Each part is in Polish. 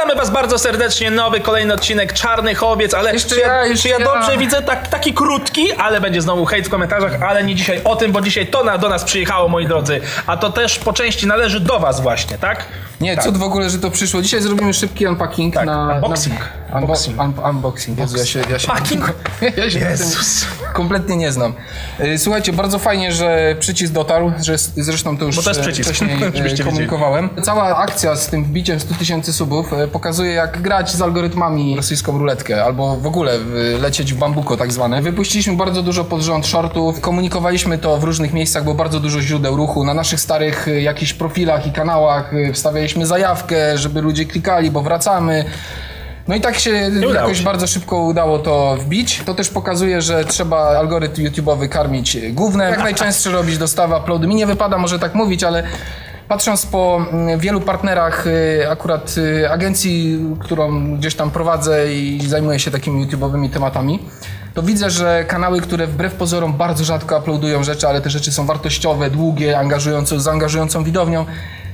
Witamy Was bardzo serdecznie, nowy, kolejny odcinek Czarnych Owiec, ale Jeszcze czy, ja, ja, jeszcze czy ja ja. dobrze widzę tak, taki krótki, ale będzie znowu hejt w komentarzach, ale nie dzisiaj o tym, bo dzisiaj to na, do nas przyjechało, moi drodzy, a to też po części należy do Was właśnie, tak? Nie, tak. cud w ogóle, że to przyszło. Dzisiaj zrobimy szybki unpacking Tak, na... unboxing. Na, unbo- Unboxing. un, unboxing. Jezu, ja się, ja się, Packing? ja się Jezus. kompletnie nie znam. Y, Słuchajcie, bardzo fajnie, że przycisk dotarł, że zresztą to już Bo to jest e, przycisk, wcześniej e, komunikowałem. Cała akcja z tym wbiciem 100 tysięcy subów e, pokazuje, jak grać z algorytmami rosyjską ruletkę, albo w ogóle lecieć w bambuko tak zwane. Wypuściliśmy bardzo dużo pod rząd shortów, komunikowaliśmy to w różnych miejscach, było bardzo dużo źródeł ruchu. Na naszych starych jakichś profilach i kanałach e, wstawialiśmy zajawkę, żeby ludzie klikali, bo wracamy. No i tak się jakoś się. bardzo szybko udało to wbić. To też pokazuje, że trzeba algorytm YouTube'owy karmić główne. Jak najczęstsze robić dostawy, uploady. Mi nie wypada może tak mówić, ale patrząc po mm, wielu partnerach, y, akurat y, agencji, którą gdzieś tam prowadzę i zajmuję się takimi YouTube'owymi tematami, to widzę, że kanały, które wbrew pozorom bardzo rzadko uploadują rzeczy, ale te rzeczy są wartościowe, długie, angażujące, z angażującą widownią,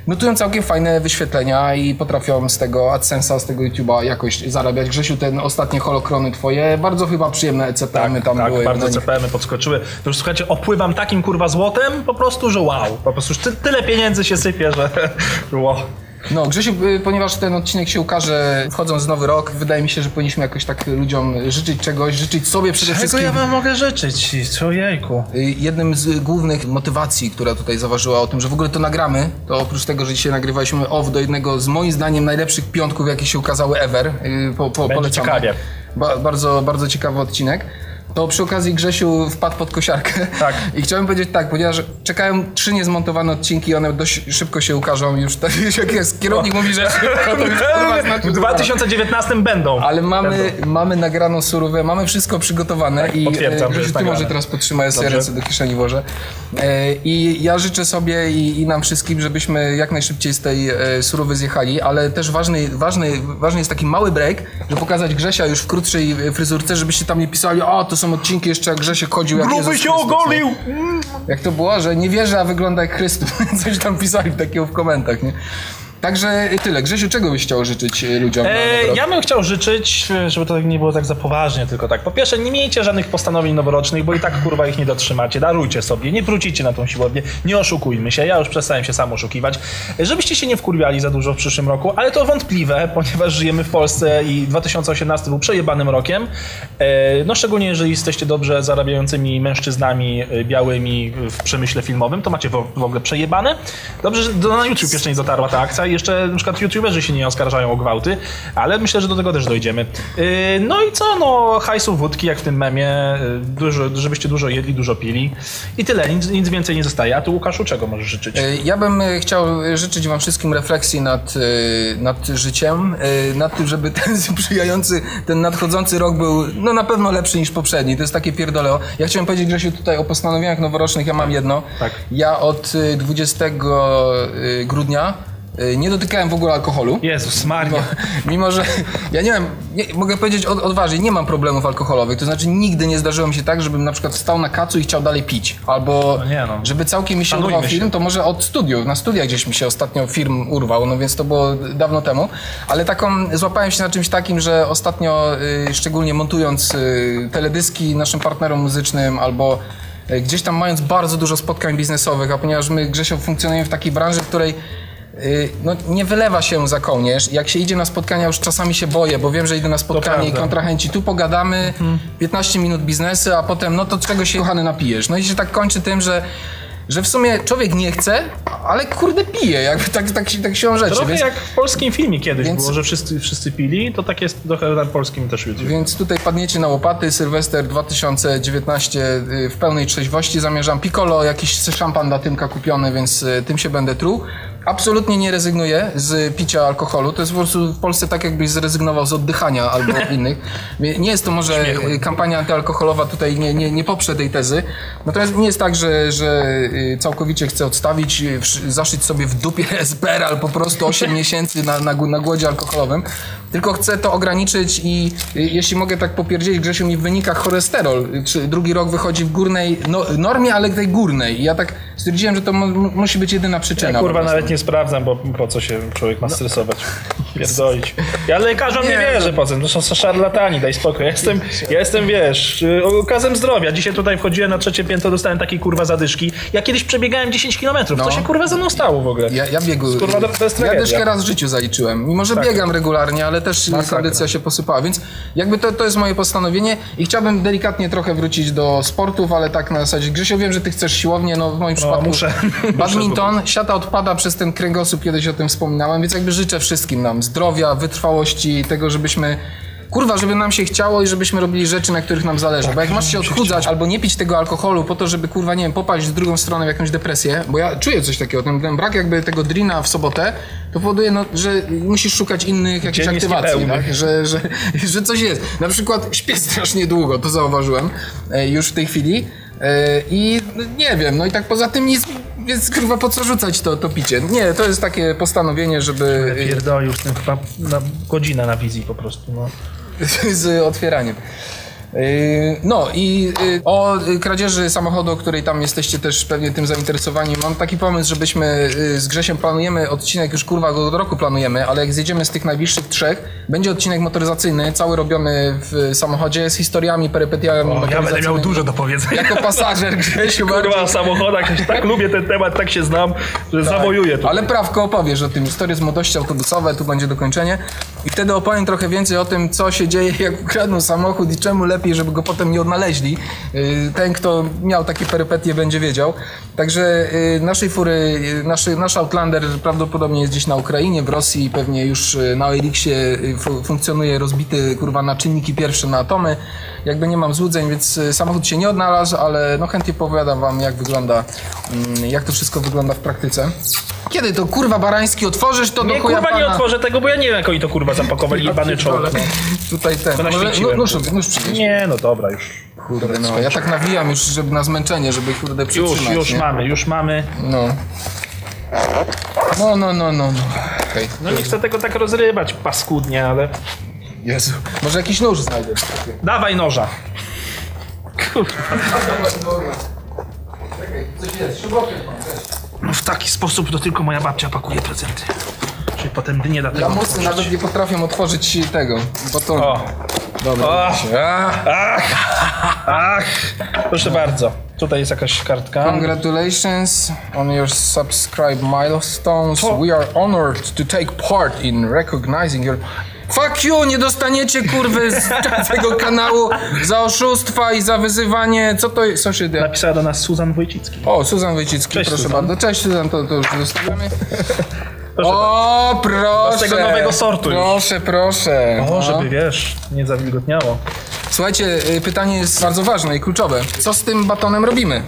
notują całkiem fajne wyświetlenia i potrafią z tego AdSense'a, z tego YouTube'a jakoś zarabiać. Grzesiu, ten ostatnie holokrony twoje, bardzo chyba przyjemne ECPM-y tam tak, były. bardzo na nich. CPM-y podskoczyły. To już słuchajcie, opływam takim kurwa złotem, po prostu, że wow. Po prostu już ty, tyle pieniędzy się sypie, że wow. No, Grzesiu, y, ponieważ ten odcinek się ukaże wchodząc w nowy rok, wydaje mi się, że powinniśmy jakoś tak ludziom życzyć czegoś, życzyć sobie przede Czego wszystkim. ja wam mogę życzyć? Człowieku. Y, Jednym z głównych motywacji, która tutaj zaważyła o tym, że w ogóle to nagramy, to oprócz tego, że dzisiaj nagrywaliśmy off do jednego z moim zdaniem najlepszych piątków, jakie się ukazały ever, y, po, po, Będzie polecamy. ciekawie. Ba, bardzo, bardzo ciekawy odcinek. To przy okazji Grzesiu wpadł pod kosiarkę. Tak. I chciałem powiedzieć tak, ponieważ czekają trzy niezmontowane odcinki, one dość szybko się ukażą już. Tak, jak jest, kierownik mówi, że szybko, to już kurwa znaczy, W że 2019 będą. ale mamy, Będą. mamy nagraną surówę, mamy wszystko przygotowane i potwierdzam, e, Grzesiu, ty może teraz podtrzymaj, sobie ręce do kieszeni włożę. E, I ja życzę sobie i, i nam wszystkim, żebyśmy jak najszybciej z tej e, surówy zjechali, ale też ważny, ważny, ważny jest taki mały break, żeby pokazać Grzesia już w krótszej e, fryzurce, żebyście tam nie pisali, o to są odcinki jeszcze jak Grzesiek chodził jak Gruby Jezus się Chrystus, nie? ogolił! Jak to było, że nie wierzę, a wygląda jak Chrystus. Coś tam pisali takiego w komentarzach, nie? Także tyle. Grzesiu, czego byś chciał życzyć e, ludziom? E, ja bym chciał życzyć, e, żeby to tak nie było tak za poważnie, tylko tak. Po pierwsze, nie miejcie żadnych postanowień noworocznych, bo i tak kurwa ich nie dotrzymacie. Darujcie sobie, nie wrócicie na tą siłownię, nie oszukujmy się. Ja już przestałem się sam oszukiwać. E, Żebyście się nie wkurwiali za dużo w przyszłym roku, ale to wątpliwe, ponieważ żyjemy w Polsce i 2018 był przejebanym rokiem. E, No szczególnie jeżeli jesteście dobrze zarabiającymi mężczyznami białymi w przemyśle filmowym, to macie w w ogóle przejebane. Dobrze, że do, na YouTube jeszcze nie dotarła ta akcja i jeszcze na przykład youtuberzy się nie oskarżają o gwałty, ale myślę, że do tego też dojdziemy. Yy, No i co, no hajsu wódki jak w tym memie, yy, dużo, żebyście dużo jedli, dużo pili i tyle, nic, nic więcej nie zostaje. A ty Łukaszu czego możesz życzyć? E, Ja bym chciał życzyć Wam wszystkim refleksji nad, nad życiem, nad tym, żeby ten sprzyjający, ten nadchodzący rok był no na pewno lepszy niż poprzedni. To jest takie pierdoleo. Ja chciałem powiedzieć, Grzesiu, tutaj o postanowieniach noworocznych ja mam jedno. Tak. Ja od e, 20 e, grudnia nie dotykałem w ogóle alkoholu. Jezus Maria. Mimo, mimo, że ja nie wiem, nie, mogę powiedzieć od, odważnie, nie mam problemów alkoholowych. To znaczy nigdy nie zdarzyło mi się tak, żebym na przykład wstał na kacu i chciał dalej pić. Albo No no. żeby całkiem mi się Szanujmy urwał film, to może od studiów. Na studiach gdzieś mi się ostatnio film urwał, no więc to było dawno temu. Ale taką, złapałem się na czymś takim, że ostatnio, y, szczególnie montując y, teledyski naszym partnerom muzycznym albo y, gdzieś tam mając bardzo dużo spotkań biznesowych, a ponieważ my Grzesio funkcjonujemy w takiej branży, w której y, no, nie wylewa się za kołnierz. Jak się idzie na spotkania, już czasami się boję, bo wiem, że idę na spotkanie i kontrahenci, tu pogadamy, 15 minut biznesu, a potem, no to czego się kochany napijesz? No i się tak kończy tym, że że w sumie człowiek nie chce, ale kurde pije, jakby tak, tak, się- tak się rzeczy. Trochę Więc, jak w polskim filmie kiedyś Więc- było, że wszyscy, wszyscy pili, to tak jest trochę na polskim też YouTube. więc tutaj padniecie na łopaty. Sylwester 2019 y, w pełnej trzeźwości zamierzam. Piccolo, jakiś szampan dla Tymka kupiony, więc y, tym się będę truł. Absolutnie nie rezygnuję z picia alkoholu. To jest po prostu w Polsce tak, jakbyś zrezygnował z oddychania albo innych. Nie jest to może Śmiechu. y, kampania antyalkoholowa tutaj nie, nie, nie poprze tej tezy. Natomiast nie jest tak, że, że y, całkowicie chcę odstawić, y, zaszyć sobie w dupie SPR po prostu 8 miesięcy na, na, na głodzie alkoholowym. Tylko chcę to ograniczyć i y, jeśli mogę tak popierdzieć, Grzesiu, mi w wynikach cholesterol. Czy drugi rok wychodzi w górnej no, normie, ale tej górnej. I ja tak stwierdziłem, że to mu- mu- musi być jedyna przyczyna. Ja kurwa nawet nie sprawdzam, bo po co się człowiek ma stresować. Pierdolić. Ja lekarzom nie, Nie, wierzę to- potem, to są szarlatani, daj spokój. Ja jestem, ja jestem, wiesz, y, okazem zdrowia. Dzisiaj tutaj wchodziłem na trzecie piętro, dostałem takiej kurwa zadyszki. Ja kiedyś przebiegałem 10 km. Co No. się kurwa ze mną stało w ogóle? Ja, ja biegu. Kurwa, to- to ja dyszkę raz w życiu zaliczyłem. Mimo, że Tak. biegam regularnie, ale też Masakra. kondycja się posypała. Więc jakby to, to jest moje postanowienie i chciałbym delikatnie trochę wrócić do sportów, ale tak na zasadzie. Grzesio, wiem, że ty chcesz siłownię, no w moim przypadku. muszę. Badminton, siata odpada przez ten kręgosłup, kiedyś o tym wspominałem, więc jakby życzę wszystkim nam zdrowia, wytrwałości, tego, żebyśmy. Kurwa, żeby nam się chciało i żebyśmy robili rzeczy, na których nam zależy. Bo jak masz się odchudzać albo nie pić tego alkoholu po to, żeby kurwa, nie wiem, popaść w drugą stronę w jakąś depresję, bo ja czuję coś takiego, ten, ten brak jakby tego drina w sobotę, to powoduje, no, że musisz szukać innych jakichś Dzień aktywacji, tak? że, że, że coś jest. Na przykład śpię strasznie długo, to zauważyłem e, już w tej chwili. E, I no, nie wiem, no i tak poza tym nic, więc kurwa po co rzucać to, to picie? Nie, to jest takie postanowienie, żeby Pierdolił z tym chyba na godzinę na wizji po prostu, no. z otwieraniem. Yy, No i yy, o y, kradzieży samochodu, o której tam jesteście też pewnie tym zainteresowani. Mam taki pomysł, żebyśmy y, z Grzesiem planujemy odcinek, już kurwa go od roku planujemy, ale jak zjedziemy z tych najbliższych trzech, będzie odcinek motoryzacyjny, cały robiony w samochodzie z historiami, perypetiami O, ja będę miał dużo do powiedzenia. Jako pasażer Grzesiu. Kurwa, o samochodach, tak lubię ten temat, tak się znam, że zawojuję to. Ale prawko opowiesz o tym, historie z młodości autobusowe, tu będzie dokończenie. I wtedy opowiem trochę więcej o tym, co się dzieje, jak ukradną samochód i czemu lepiej, żeby go potem nie odnaleźli. Yy, Ten, kto miał takie perypetie, będzie wiedział. Także yy, naszej fury, naszy, nasz Outlander prawdopodobnie jest gdzieś na Ukrainie, w Rosji, pewnie już na Elixie fu- funkcjonuje rozbity, kurwa, na czynniki pierwsze, na atomy. Jakby nie mam złudzeń, więc samochód się nie odnalazł, ale no chętnie powiadam wam, jak wygląda, mm, jak to wszystko wygląda w praktyce. Kiedy to kurwa barański otworzysz, to Nie, do chuja kurwa, nie pana. otworzę tego, bo ja nie wiem, jak oni to kurwa zapakowali, jebany czołg. No. Tutaj ten. To Może, naświeciłem. nóż, nóż przynieś. Nie, no dobra, już. Kurde, no. Ja tak nawijam już, żeby na zmęczenie, żeby kurde Już, przytrzymać. już nie? mamy, już mamy. No. No, no, no, no, no. Okej. No nie chcę tego tak rozrywać paskudnie, ale... Jezu. Może jakiś nóż znajdziesz. Dawaj noża. Kurwa. Czekaj, coś jest. Mam też. No w taki sposób to tylko moja babcia pakuje prezenty. Czyli potem nie da tego Lamusy otworzyć. nawet nie potrafią otworzyć tego. Bo to... O, Dobra. O. A, ach, ach. Proszę bardzo. Tutaj jest jakaś kartka. Congratulations on your subscribe milestones. To- We are honored to take part in recognizing your... Fuck you! Nie dostaniecie kurwy z tego kanału za oszustwa i za wyzywanie. Co to jest? Dzieje? Napisała do nas Suzan Wojcicki. O, Suzan Wojcicki, Cześć, proszę Suzan. bardzo. Cześć Suzan, to, to już zostawiamy. Proszę O, proszę. Z tego nowego sortu już. Proszę, proszę. O, No. żeby wiesz, nie zawilgotniało. Słuchajcie, y, pytanie jest bardzo ważne i kluczowe. Co z tym batonem robimy?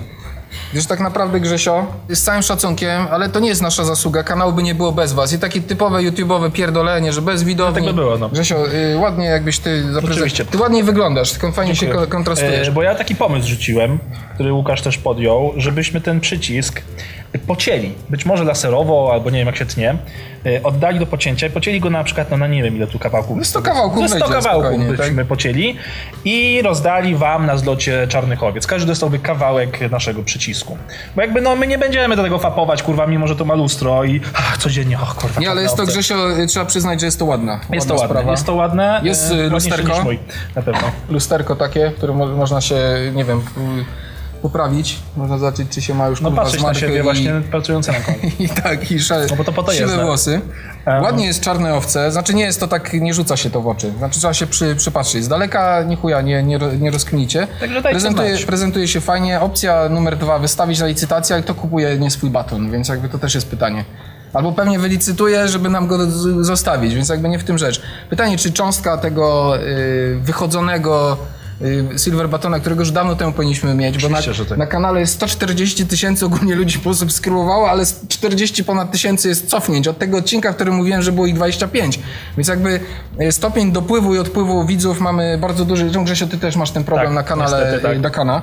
Wiesz, tak naprawdę Grzesio, z całym szacunkiem, ale to nie jest nasza zasługa, kanał by nie było bez was. I takie typowe YouTube'owe pierdolenie, że bez widowni. tak by było, no. Grzesio, y, ładnie jakbyś ty zaprezentował. Ty ładniej wyglądasz, tylko fajnie się ko- kontrastujesz. E, bo ja taki pomysł rzuciłem, który Łukasz też podjął, żebyśmy ten przycisk pocięli. Być może laserowo, albo nie wiem jak się tnie. e, Oddali do pocięcia i pocięli go na przykład, no na nie wiem ile tu kawałków. No 100 kawałków No 100 wejdzie kawałków byśmy tak? pocięli i rozdali wam na zlocie Czarnych Owiec. Każdy dostałby kawałek naszego przycisku. Bo jakby no my nie będziemy do tego fapować, kurwa, mimo że to ma lustro i ach, codziennie, och kurwa. Nie, ale jest to. Grzesio, y, trzeba przyznać, że jest to ładna. Jest to ładne, sprawa. jest to ładne. Jest, e, y, lusterko? mój, na pewno. Lusterko takie, które mo- można się, nie wiem, poprawić. Można zobaczyć, czy się ma już No patrzeć na siebie i... właśnie pracujące na koniu. I tak, i szale, No bo to po to siwe jest, tak. włosy. E, Ładnie jest czarne owce, znaczy nie jest to tak, nie rzuca się to w oczy. Znaczy trzeba się przy, przypatrzyć. Z daleka ni chuja nie, nie, nie rozkminicie. Także dajcie prezentuje, znać. prezentuje się fajnie. Opcja numer dwa, wystawić na licytację, ale kto kupuje nie swój baton, więc jakby to też jest pytanie. Albo pewnie wylicytuje, żeby nam go zostawić, więc jakby nie w tym rzecz. Pytanie, czy cząstka tego y, wychodzonego Silver Batona, którego już dawno temu powinniśmy mieć, bo na, tak. na kanale jest 140 tysięcy ogólnie ludzi posubskrybowało, ale z 40 ponad tysięcy jest cofnięć od tego odcinka, w którym mówiłem, że było ich 25. Więc jakby e, stopień dopływu i odpływu widzów mamy bardzo duży. Grzesio, ty też masz ten problem Tak, na kanale niestety, tak. e, Dakana.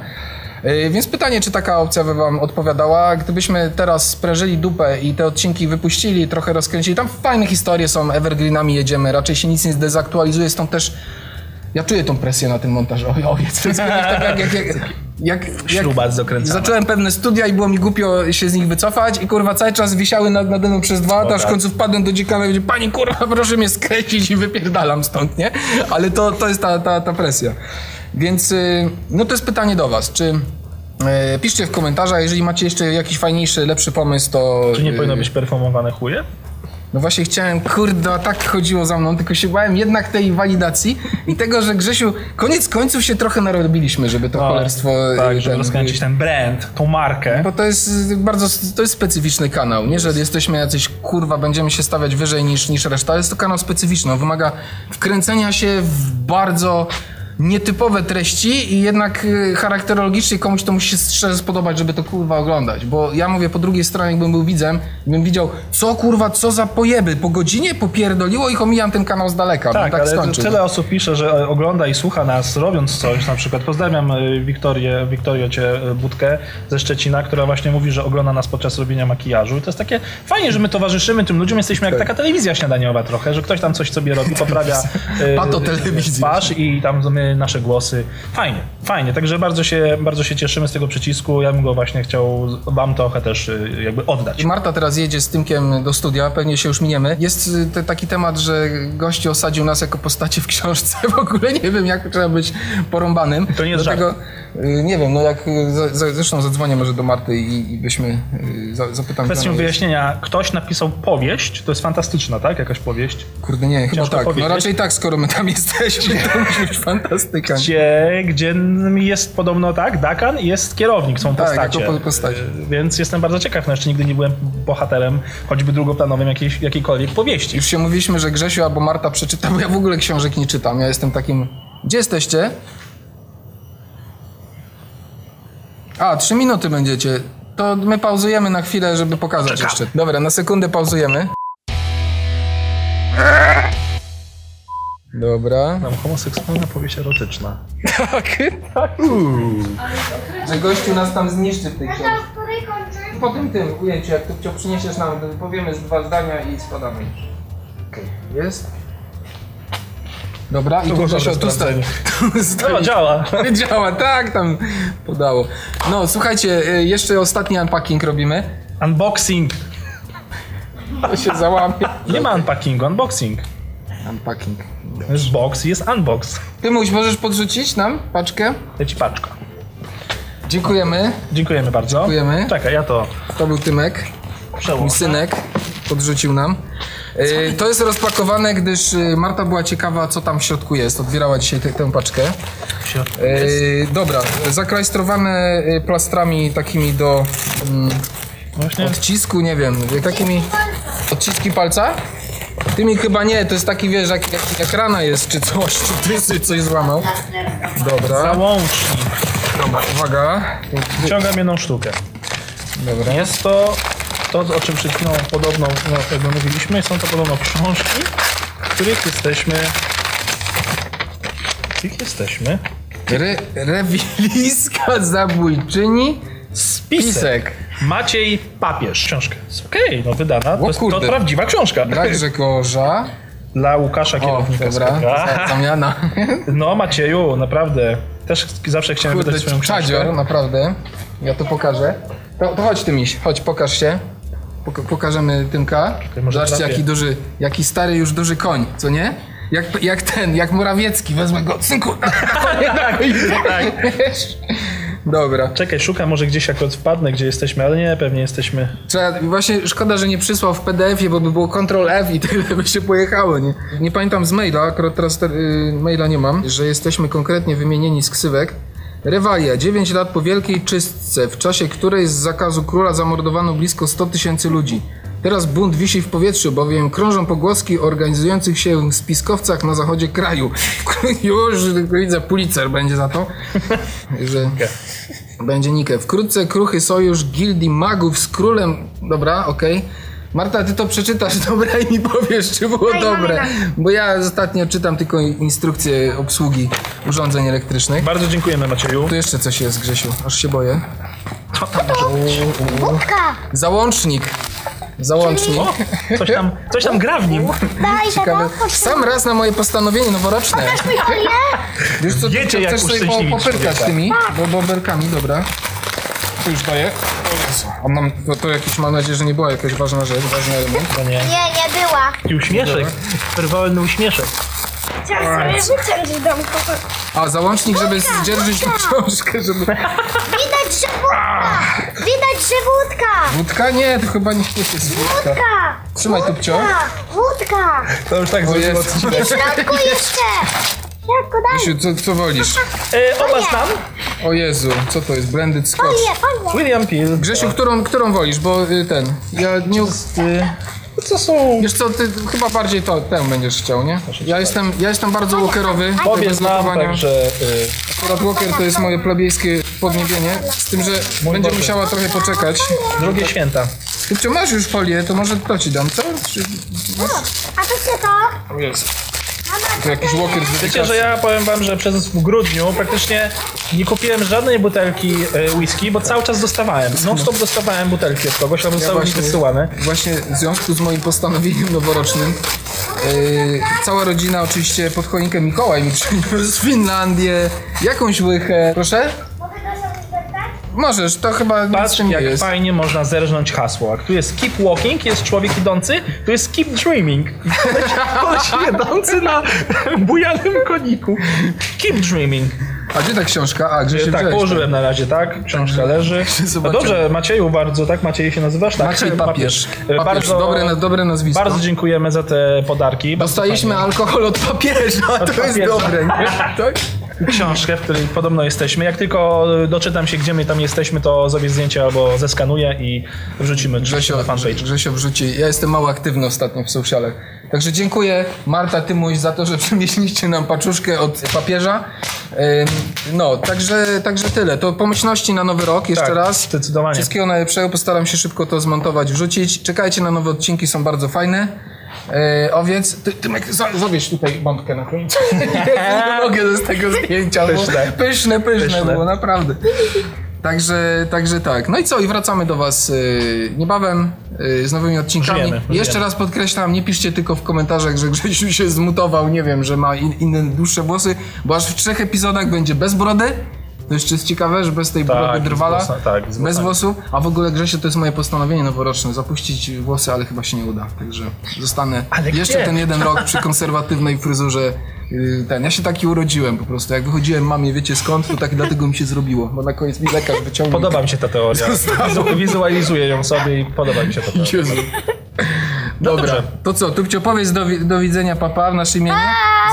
Więc pytanie, czy taka opcja by wam odpowiadała? Gdybyśmy teraz sprężyli dupę i te odcinki wypuścili, trochę rozkręcili, tam fajne historie są, evergreenami jedziemy, raczej się nic nie zdezaktualizuje, stąd też ja czuję tą presję na ten montaż. Oj. To jest tak jak, jak, jak, jak, dokręcany. Zacząłem pewne studia i było mi głupio się z nich wycofać i kurwa cały czas wisiały nad, nade mną przez dwa lata, aż w końcu wpadłem do dziekana i powiedział, pani kurwa proszę mnie skręcić i wypierdalam stąd, nie? Ale to, to jest ta, ta, ta presja. Więc y, no to jest pytanie do was, czy e, piszcie w komentarzach, jeżeli macie jeszcze jakiś fajniejszy, lepszy pomysł, to... Czy nie y, powinno być perfumowane chuje? No właśnie chciałem, kurde, tak chodziło za mną, tylko się bałem jednak tej walidacji i tego, że Grzesiu, koniec końców się trochę narobiliśmy, żeby to cholerstwo... Tak, żeby ten- rozkręcić ten brand, tą markę. Bo to jest bardzo, to jest specyficzny kanał, nie, że jesteśmy jacyś, kurwa, będziemy się stawiać wyżej niż, niż reszta, jest to kanał specyficzny, on wymaga wkręcenia się w bardzo nietypowe treści i jednak y, charakterologicznie komuś to musi się szczerze spodobać, żeby to kurwa oglądać, bo ja mówię po drugiej stronie, jakbym był widzem, bym widział, co kurwa, co za pojeby, po godzinie popierdoliło ich, omijam ten kanał z daleka, Tak, tak ale skończył. tyle osób pisze, że ogląda i słucha nas robiąc coś, na przykład pozdrawiam y, Wiktorię, Wiktorię Cię y, Budkę ze Szczecina, która właśnie mówi, że ogląda nas podczas robienia makijażu. I to jest takie fajnie, że my towarzyszymy tym ludziom, jesteśmy jak taka telewizja śniadaniowa trochę, że ktoś tam coś sobie robi, poprawia Pato twarz i tam my, nasze głosy. Fajnie, fajnie, także bardzo się, bardzo się cieszymy z tego przycisku, ja bym go właśnie chciał wam trochę też y, jakby oddać. Marta teraz jedzie z Tymkiem do studia, pewnie się już miniemy. Jest y, te, taki temat, że gości osadził nas jako postacie w książce. W ogóle nie wiem, jak trzeba być porąbanym. To nie jest Dlatego, y, nie wiem, no jak y, zresztą zadzwonię może do Marty i, i byśmy y, za, zapytam. Kwestią wyjaśnienia, ktoś napisał powieść, to jest fantastyczna, tak? Jakaś powieść. Kurde, nie, chyba tak. powiedzieć. No raczej tak, skoro my tam jesteśmy, to musi być fantastyka. Gdzie, gdzie jest podobno tak, Dakan i jest kierownik, są Tak, postacie. jako po- postacie. Y, Więc jestem bardzo ciekaw, no jeszcze nigdy nie byłem bohaterem, choćby drugoplanowym jakiejś, jakiejkolwiek powieści. Już się mówiliśmy, że Grzesiu albo Marta przeczyta, bo ja w ogóle książek nie czytam. Ja jestem takim... Gdzie jesteście? A, trzy minuty będziecie. To my pauzujemy na chwilę, żeby pokazać jeszcze. Dobra, na sekundę pauzujemy. Dobra. Tam homoseksualna powieść erotyczna. Tak, tak. Że gościu nas tam zniszczy w tej książce. której kończy? Po tym tym ujęciu, jak tu przyniesiesz nam, to powiemy z dwa zdania i spadamy. Okej, jest. Dobra, i tu Grzesio, dobre tu stoi. No, działa. Działa, tak, tam podało. No, słuchajcie, y, jeszcze ostatni unpacking robimy. Unboxing. To się załamie. Nie ma unpackingu, unboxing. Unpacking. Jest box i jest unbox. Ty mój, możesz podrzucić nam paczkę? Leci paczka. Dziękujemy. Dziękujemy bardzo. Dziękujemy. Czekaj, ja to To był Tymek, mój przełożę. synek. Podrzucił nam. Y, To jest rozpakowane, gdyż y, Marta była ciekawa, co tam w środku jest. Otwierała dzisiaj tę- tę paczkę. W środku jest. Y, dobra, zaklajstrowane plastrami takimi do mm, Właśnie. odcisku, nie wiem, takimi odciski palca? Tymi chyba nie, to jest taki, wiesz, jak, jak, jak rana jest, czy coś, czy ty sobie coś złamał. Dobra, Załącznik. dobra, uwaga. Wyciągam jedną sztukę. Dobra. Jest to to, o czym przed chwilą podobno, no, mówiliśmy, są to podobno książki, których jesteśmy... Których jesteśmy? Re, rewiliska zabójczyni Spisek. Maciej Papież. Książka. Okej, no wydana. To jest to prawdziwa książka. Brak Grzegorza. Dla Łukasza, O, kierownika dobra, Speka. za- zamiana. No Macieju, naprawdę. Też zawsze chciałem Kurde, wydać swoją książkę. czadzior, naprawdę. Ja to pokażę. To, to chodź ty miś, chodź, pokaż się. Pok pokażemy Tymka. Zobaczcie, trafię. jaki duży, jaki stary już duży koń, co nie? Jak, jak ten, jak Morawiecki, wezmę go, synku. tak, tak. Dobra. Czekaj, szukam może gdzieś akurat wpadnę, gdzie jesteśmy, ale nie, pewnie jesteśmy... Trzeba, właśnie szkoda, że nie przysłał w PDF-ie, bo by było Ctrl F i tyle by się pojechało, nie? Nie pamiętam z maila, akurat teraz te, y, maila nie mam, że jesteśmy konkretnie wymienieni z ksywek. Rewalia, 9 lat po wielkiej czystce, w czasie której z zakazu króla zamordowano blisko 100 tysięcy ludzi. Teraz bunt wisi w powietrzu, bowiem krążą pogłoski o organizujących się spiskowcach na zachodzie kraju. Już widzę, Pulitzer będzie za to, że będzie Nikę. Wkrótce kruchy sojusz gildii magów z królem. Dobra, okej. Marta, ty to przeczytasz, dobra, i mi powiesz, czy było Daj, dobre. Bo ja ostatnio czytam tylko instrukcje obsługi urządzeń elektrycznych. Bardzo dziękujemy Macieju. Tu jeszcze coś jest, Grzesiu, aż się boję. Wódka! Załącznik. Załącznik. O, coś tam, coś tam gra w nim. Daj Ciekawe. Sam raz na moje postanowienie noworoczne. Folię. Wiesz co, Wiecie, chcesz sobie po, popyrkać tymi bo, bobelkami, dobra. To już daję. A mam, no to jakiś, mam nadzieję, że nie była jakaś ważna rzecz, ważny element. To nie. Nie, nie była. I uśmieszek. Frywolny uśmieszek. Chciałam sobie wyciąć w domku. A, załącznik, żeby zdzierżyć tą książkę, żeby... Widać, że wódka. Widać, że wódka. Wódka? Nie, to chyba nie jest wódka. Wódka. Trzymaj tu, pcio. Wódka. Wódka. To już tak O zrobiło Jezu. W środku jeszcze. Środku daj. Krzysiu, co, co wolisz? e, Oba znam. O Jezu, co to jest? Blended Scotch. Folię, folię. William Peel. Grzesiu, którą, którą wolisz? Bo y, ten, ja nie... Y, Co są? Wiesz co, ty chyba bardziej to, tę będziesz chciał, nie? Ja jestem, ja jestem bardzo walkerowy. Obie bez znam, lokowania. także... y, Akurat walker to jest moje plebejskie podniebienie, z tym, że będzie Boże. musiała trochę poczekać. Drugie święta. Ty co, masz już folię, to może to ci dam, co? Czy... A to co to? O Jezu. Jakiś walker z Wiecie, że ja powiem wam, że przez w grudniu praktycznie nie kupiłem żadnej butelki e, whisky, bo cały czas dostawałem. Non stop dostawałem butelki od kogoś, albo zostały mi wysyłane. właśnie w związku z moim postanowieniem noworocznym yy, cała rodzina oczywiście pod choinkę Mikołaj mi przyniósł Finlandię, jakąś łychę. Proszę? Mogę to sobie wybrać? Możesz, to chyba nic Patrz, nie jak jest. fajnie można zerżnąć hasło. Jak tu jest keep walking, jest człowiek idący, tu jest keep dreaming. Koleś, koleś jedący na bujanym koniku. Keep dreaming. A gdzie ta książka? A, Grzesiu Tak, wziąłeś, położyłem na razie, tak? Książka leży. No dobrze, Macieju bardzo, tak? Macieju się nazywasz? Tak, Maciej Papież. E, Papież, dobre, dobre nazwisko. Bardzo dziękujemy za te podarki. Bardzo Dostaliśmy alkohol od papieża, to jest papieża. dobre, nie? Tak? Książkę, w której podobno jesteśmy. Jak tylko doczytam się, gdzie my tam jesteśmy, to zrobię zdjęcie albo zeskanuję i wrzucimy Grzesio, na fanpage. Grzesio wrzuci. Ja jestem mało aktywny ostatnio w socialach. Także dziękuję Marta Tymuś za to, że przymieściliście nam paczuszkę od papieża. No, także, także tyle. To pomyślności na nowy rok jeszcze Tak, raz. zdecydowanie. Wszystkiego najlepszego. Postaram się szybko to zmontować, wrzucić. Czekajcie na nowe odcinki, są bardzo fajne. Yy, owiec, ty, Tymek, za- zawieź tutaj bombkę na końcu. nie mogę z tego zdjęcia. Pyszne. Bo pyszne, pyszne, Pyszne. było, naprawdę. Także, także tak. No i co? I wracamy do Was y, niebawem y, z nowymi odcinkami. Żyjemy, Jeszcze żyjemy. raz podkreślam, nie piszcie tylko w komentarzach, że Grzesiu się zmutował, nie wiem, że ma in, inne dłuższe włosy, bo aż w trzech epizodach będzie bez brody. To jeszcze jest ciekawe, że bez tej Tak, brody drwala, włosa- tak, bez włosów. A w ogóle Grzesiu to jest moje postanowienie noworoczne, zapuścić włosy, ale chyba się nie uda. Także zostanę Ale jeszcze gdzie? ten jeden rok przy konserwatywnej fryzurze. y, Ten, ja się taki urodziłem po prostu. Jak wychodziłem mamie, wiecie skąd, to tak dlatego mi się zrobiło, bo na koniec mi lekarz wyciągnął. Podoba mi się ta teoria. Wizu- Wizualizuję ją sobie i podoba mi się ta teoria. Jezu. Dobra, dobrze. to co, Tupcio, powiedz do, do widzenia papa w naszym imieniu.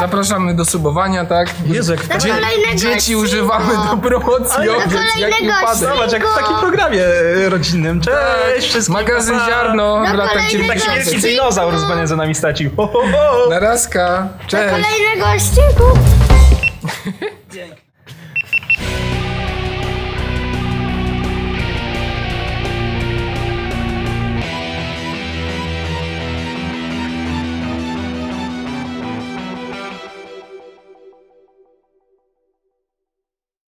Zapraszamy do subowania, tak? Jezu, jak. Kolejnego Dzieci odcinka. używamy do promocji Ale owiec, jaki kolejnego upadek. Zobacz, jak w takim programie e, rodzinnym. Cześć wszystkim. Magazyn pa, pa. Ziarno w Do latach kolejnego Taki 90. wielki dinozaur będzie za nami stracił. Ho, ho, ho. Narazka, Do cześć. kolejnego odcinku. Dzięki.